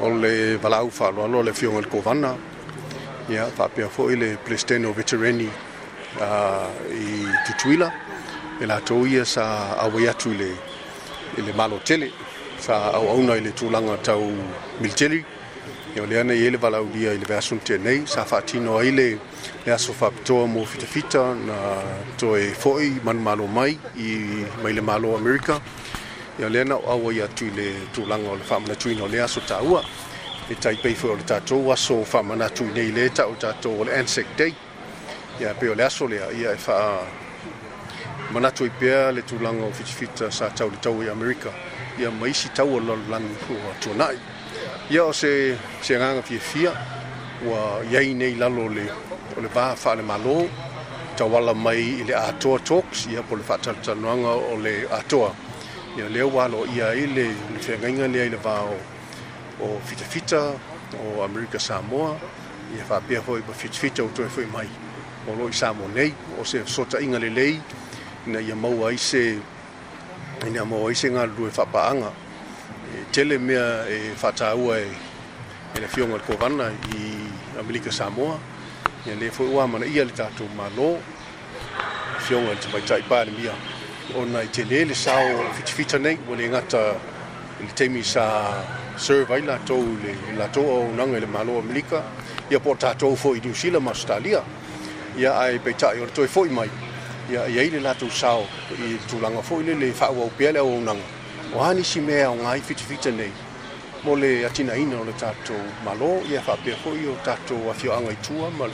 o le valau faaloalo o le afioga i le kovana ia faapea foʻi le plesteno veterani i tutuila e latou ia sa auai atu i le i le malotele sa auauna i le tulaga tau militeri ia o lea nei ai le valaulia i le veasonitenei sa faatino ai le le aso faapitoa mo fitafita na toe foʻi manumalo mai i mai le malo america ia lea na oaua ia atu i le tulaga o le faamanatuina o le aso taua e taipei foi o le tatou aso faamanatu i nei lē tao tatou o le ansec day ia pe o le aso lea ia e faamanatu ai pea le tulaga o fitafita sa tau le tau i amerika ia ma isi tau o lalolagi ua tuanaʻi ia o se seagaga fiafia ua iai nei lalo o le va faalemālō tauala mai i le atoa talks ia po le faatalatalanoaga o le atoa ia lea ua alo ia ai le feagaiga lea i le vao o fitafita o america samoa ia faapea foi ma o toi foi mai o lo i samo nei o se sotaʻiga lelei ina ia mau ai se ina mau ai se galulu e faapaaga e tele mea e faataua e, e le fioga le kovana i america samoa ia le foi ua ia le tatou malō fioga i le tamaitaʻi pa le mia ona i te lele sao fitifita nei o le ngata i le teimi sa survey la tou le la tou o nanga le malo amerika ia po tatou fo i New Zealand ma Australia ia ai pe tai o toi fo i mai ia ia ile la tou sao i tulanga fo i le fa o pele o nanga o hani si mea o ngai fitifita nei mo le atina ina o le tatou malo ia fa pe fo i o tatou afio anga i tua ma